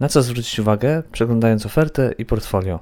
Na co zwrócić uwagę, przeglądając ofertę i portfolio.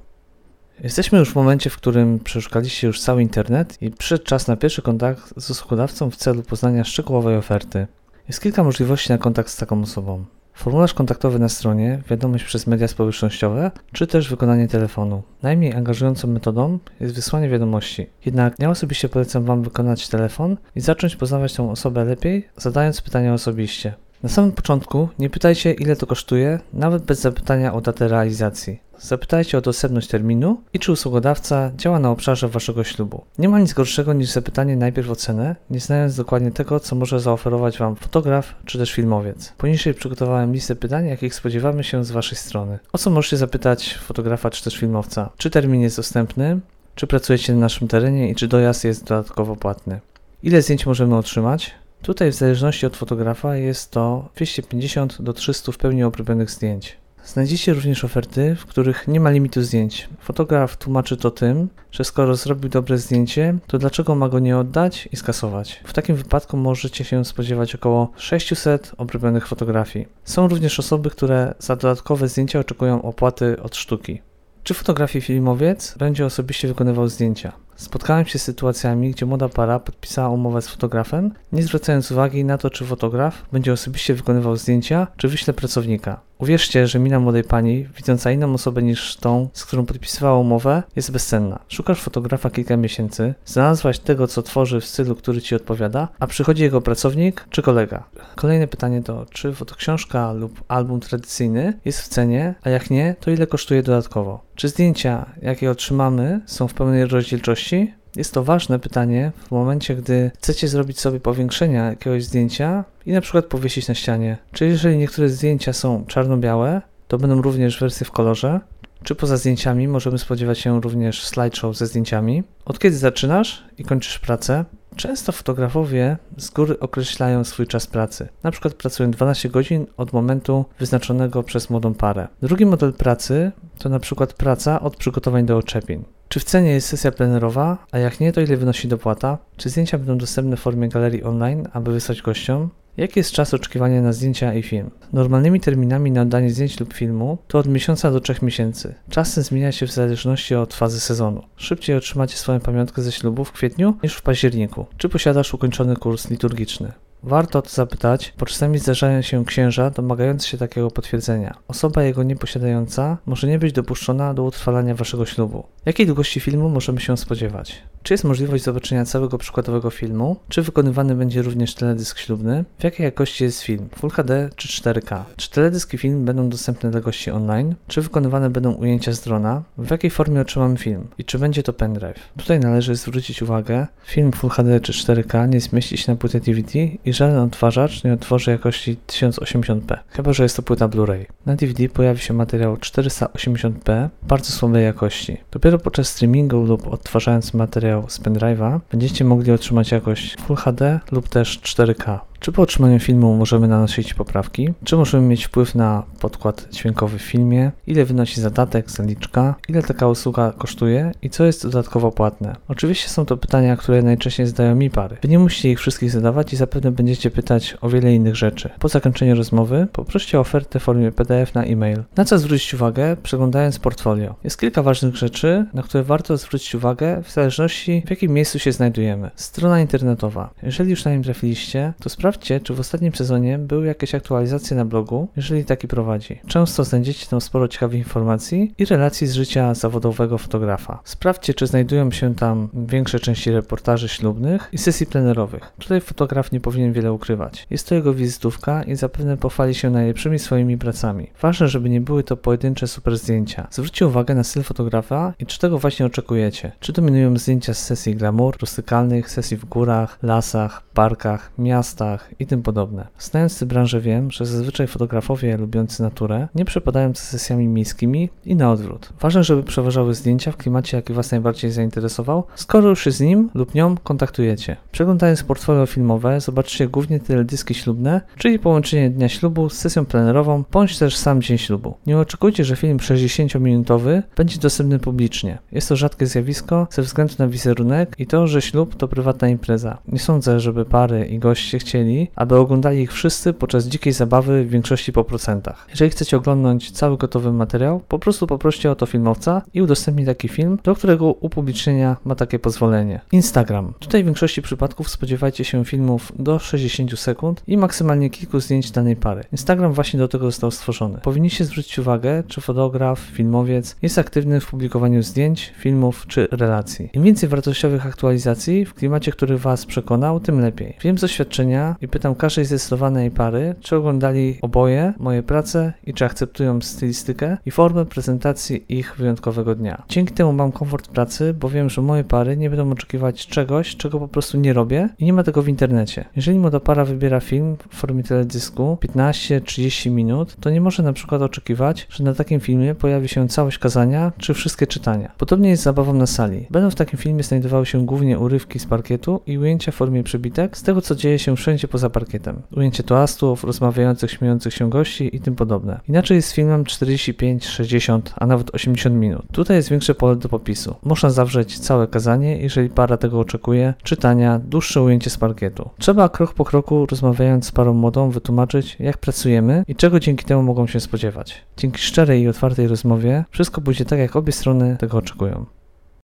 Jesteśmy już w momencie, w którym przeszukaliście już cały internet i przyszedł czas na pierwszy kontakt z usługodawcą w celu poznania szczegółowej oferty. Jest kilka możliwości na kontakt z taką osobą. Formularz kontaktowy na stronie, wiadomość przez media społecznościowe, czy też wykonanie telefonu. Najmniej angażującą metodą jest wysłanie wiadomości. Jednak ja osobiście polecam Wam wykonać telefon i zacząć poznawać tą osobę lepiej, zadając pytania osobiście. Na samym początku nie pytajcie ile to kosztuje, nawet bez zapytania o datę realizacji. Zapytajcie o dostępność terminu i czy usługodawca działa na obszarze waszego ślubu. Nie ma nic gorszego niż zapytanie najpierw o cenę, nie znając dokładnie tego, co może zaoferować wam fotograf czy też filmowiec. Poniżej przygotowałem listę pytań, jakich spodziewamy się z waszej strony. O co możecie zapytać fotografa czy też filmowca? Czy termin jest dostępny? Czy pracujecie na naszym terenie i czy dojazd jest dodatkowo płatny? Ile zdjęć możemy otrzymać? Tutaj w zależności od fotografa jest to 250 do 300 w pełni obrobionych zdjęć. Znajdziecie również oferty, w których nie ma limitu zdjęć. Fotograf tłumaczy to tym, że skoro zrobił dobre zdjęcie, to dlaczego ma go nie oddać i skasować. W takim wypadku możecie się spodziewać około 600 obrobionych fotografii. Są również osoby, które za dodatkowe zdjęcia oczekują opłaty od sztuki. Czy fotografii filmowiec będzie osobiście wykonywał zdjęcia? Spotkałem się z sytuacjami, gdzie młoda para podpisała umowę z fotografem, nie zwracając uwagi na to, czy fotograf będzie osobiście wykonywał zdjęcia, czy wyśle pracownika. Uwierzcie, że mina młodej pani, widząca inną osobę niż tą, z którą podpisywała umowę, jest bezcenna. Szukasz fotografa kilka miesięcy, znalazłaś tego, co tworzy w stylu, który ci odpowiada, a przychodzi jego pracownik czy kolega. Kolejne pytanie to, czy fotoksiążka lub album tradycyjny jest w cenie, a jak nie, to ile kosztuje dodatkowo? Czy zdjęcia, jakie otrzymamy, są w pełnej rozdzielczości? Jest to ważne pytanie w momencie, gdy chcecie zrobić sobie powiększenia jakiegoś zdjęcia i na przykład powiesić na ścianie. Czy jeżeli niektóre zdjęcia są czarno-białe, to będą również wersje w kolorze? Czy poza zdjęciami możemy spodziewać się również slideshow ze zdjęciami? Od kiedy zaczynasz i kończysz pracę? Często fotografowie z góry określają swój czas pracy. Na przykład pracują 12 godzin od momentu wyznaczonego przez młodą parę. Drugi model pracy to na przykład praca od przygotowań do oczepień. Czy w cenie jest sesja plenerowa, a jak nie, to ile wynosi dopłata? Czy zdjęcia będą dostępne w formie galerii online, aby wysłać gościom? Jaki jest czas oczekiwania na zdjęcia i film? Normalnymi terminami na oddanie zdjęć lub filmu to od miesiąca do trzech miesięcy. Czas ten zmienia się w zależności od fazy sezonu. Szybciej otrzymacie swoją pamiątkę ze ślubu w kwietniu niż w październiku. Czy posiadasz ukończony kurs liturgiczny? Warto to zapytać, bo czasami zdarzają się księża domagający się takiego potwierdzenia. Osoba jego nieposiadająca może nie być dopuszczona do utrwalania waszego ślubu. Jakiej długości filmu możemy się spodziewać? Czy jest możliwość zobaczenia całego przykładowego filmu? Czy wykonywany będzie również teledysk ślubny? W jakiej jakości jest film? Full HD czy 4K? Czy teledysk i film będą dostępne dla gości online? Czy wykonywane będą ujęcia z drona? W jakiej formie otrzymamy film? I czy będzie to pendrive? Tutaj należy zwrócić uwagę, film Full HD czy 4K nie zmieści się na płytę DVD i żaden odtwarzacz nie otworzy jakości 1080p, chyba że jest to płyta Blu-ray. Na DVD pojawi się materiał 480p bardzo słabej jakości. Dopiero podczas streamingu lub odtwarzając materiał z pendrive'a będziecie mogli otrzymać jakość Full HD lub też 4K. Czy po otrzymaniu filmu możemy nanosić poprawki? Czy możemy mieć wpływ na podkład dźwiękowy w filmie? Ile wynosi zadatek, zaliczka? Ile taka usługa kosztuje? I co jest dodatkowo płatne? Oczywiście są to pytania, które najczęściej zadają mi pary. Wy nie musicie ich wszystkich zadawać i zapewne będziecie pytać o wiele innych rzeczy. Po zakończeniu rozmowy poproście o ofertę w formie PDF na e-mail. Na co zwrócić uwagę, przeglądając portfolio? Jest kilka ważnych rzeczy, na które warto zwrócić uwagę w zależności w jakim miejscu się znajdujemy. Strona internetowa. Jeżeli już na nim trafiliście, to sprawdźcie Sprawdźcie, czy w ostatnim sezonie były jakieś aktualizacje na blogu, jeżeli taki prowadzi. Często znajdziecie tam sporo ciekawych informacji i relacji z życia zawodowego fotografa. Sprawdźcie, czy znajdują się tam większe części reportaży ślubnych i sesji plenerowych. Tutaj fotograf nie powinien wiele ukrywać. Jest to jego wizytówka i zapewne pochwali się najlepszymi swoimi pracami. Ważne, żeby nie były to pojedyncze super zdjęcia. Zwróćcie uwagę na styl fotografa i czy tego właśnie oczekujecie. Czy dominują zdjęcia z sesji glamour, rustykalnych, sesji w górach, lasach, parkach, miastach, i tym podobne. Znając tę branżę wiem, że zazwyczaj fotografowie lubiący naturę nie przepadają za sesjami miejskimi i na odwrót. Ważne, żeby przeważały zdjęcia w klimacie, jaki Was najbardziej zainteresował, skoro już się z nim lub nią kontaktujecie. Przeglądając portfolio filmowe, zobaczycie głównie teledyski ślubne, czyli połączenie dnia ślubu z sesją plenerową, bądź też sam dzień ślubu. Nie oczekujcie, że film 60-minutowy będzie dostępny publicznie. Jest to rzadkie zjawisko ze względu na wizerunek i to, że ślub to prywatna impreza. Nie sądzę, żeby pary i goście chcieli aby oglądali ich wszyscy podczas dzikiej zabawy w większości po procentach. Jeżeli chcecie oglądać cały gotowy materiał, po prostu poproście o to filmowca i udostępni taki film, do którego upublicznienia ma takie pozwolenie. Instagram. Tutaj w większości przypadków spodziewajcie się filmów do 60 sekund i maksymalnie kilku zdjęć danej pary. Instagram właśnie do tego został stworzony. Powinniście zwrócić uwagę, czy fotograf, filmowiec jest aktywny w publikowaniu zdjęć, filmów czy relacji. Im więcej wartościowych aktualizacji w klimacie, który Was przekonał, tym lepiej. Wiem z doświadczenia i pytam każdej zdecydowanej pary, czy oglądali oboje moje prace i czy akceptują stylistykę i formę prezentacji ich wyjątkowego dnia. Dzięki temu mam komfort pracy, bo wiem, że moje pary nie będą oczekiwać czegoś, czego po prostu nie robię i nie ma tego w internecie. Jeżeli młoda para wybiera film w formie teledysku 15-30 minut, to nie może na przykład oczekiwać, że na takim filmie pojawi się całość kazania czy wszystkie czytania. Podobnie jest z zabawą na sali. Będą w takim filmie znajdowały się głównie urywki z parkietu i ujęcia w formie przebitek z tego, co dzieje się wszędzie poza parkietem. Ujęcie toastów, rozmawiających, śmiejących się gości i tym podobne. Inaczej jest filmem 45, 60, a nawet 80 minut. Tutaj jest większe pole do popisu. Można zawrzeć całe kazanie, jeżeli para tego oczekuje, czytania, dłuższe ujęcie z parkietu. Trzeba krok po kroku, rozmawiając z parą młodą, wytłumaczyć, jak pracujemy i czego dzięki temu mogą się spodziewać. Dzięki szczerej i otwartej rozmowie wszystko pójdzie tak, jak obie strony tego oczekują.